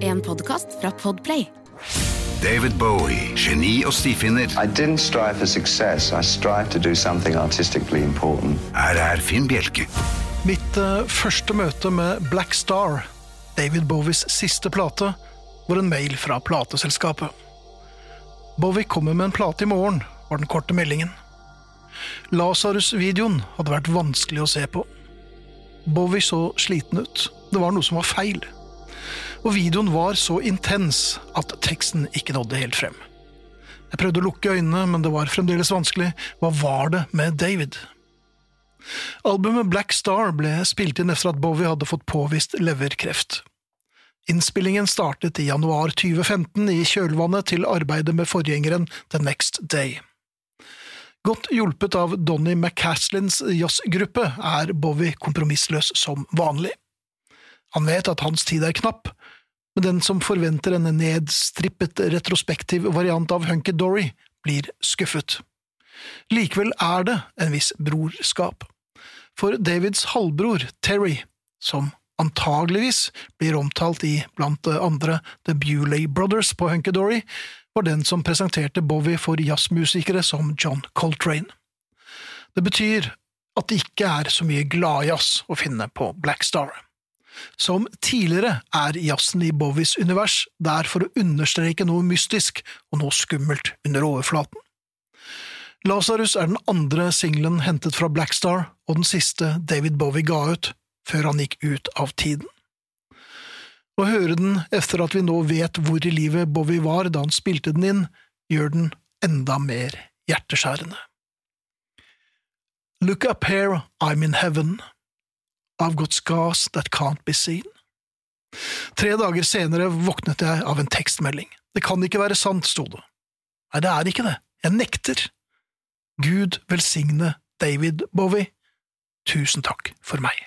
En podkast fra Podplay. David Bowie, geni og stifinner. I didn't strive for success. I strived to do something artistically important. Her er Finn Bjelke. Mitt uh, første møte med Black Star, David Bowies siste plate, var en mail fra plateselskapet. Bowie kommer med en plate i morgen, var den korte meldingen. Lasarus-videoen hadde vært vanskelig å se på. Bowie så sliten ut. Det var noe som var feil. Og videoen var så intens at teksten ikke nådde helt frem. Jeg prøvde å lukke øynene, men det var fremdeles vanskelig. Hva var det med David? Albumet Black Star ble spilt inn etter at Bowie hadde fått påvist leverkreft. Innspillingen startet i januar 2015 i kjølvannet til arbeidet med forgjengeren The Next Day. Godt hjulpet av Donny McCaslins jazzgruppe er Bowie kompromissløs som vanlig. Han vet at hans tid er knapp, men den som forventer en nedstrippet retrospektiv variant av Hunky Dory, blir skuffet. Likevel er det en viss brorskap. For Davids halvbror, Terry, som antageligvis blir omtalt i blant andre The Bewley Brothers på Hunky Dory, var den som presenterte Bowie for jazzmusikere som John Coltrane. Det betyr at det ikke er så mye gladjazz å finne på Black Star. Som tidligere er jazzen i Bowies univers der for å understreke noe mystisk og noe skummelt under overflaten. Lasarus er den andre singelen hentet fra Blackstar og den siste David Bowie ga ut før han gikk ut av tiden. Å høre den etter at vi nå vet hvor i livet Bowie var da han spilte den inn, gjør den enda mer hjerteskjærende. Look up here, I'm in heaven. I've got gas that can't be seen. Tre dager senere våknet jeg av en tekstmelding. Det kan ikke være sant, sto det. Nei, det er ikke det. Jeg nekter. Gud velsigne David Bowie. Tusen takk for meg.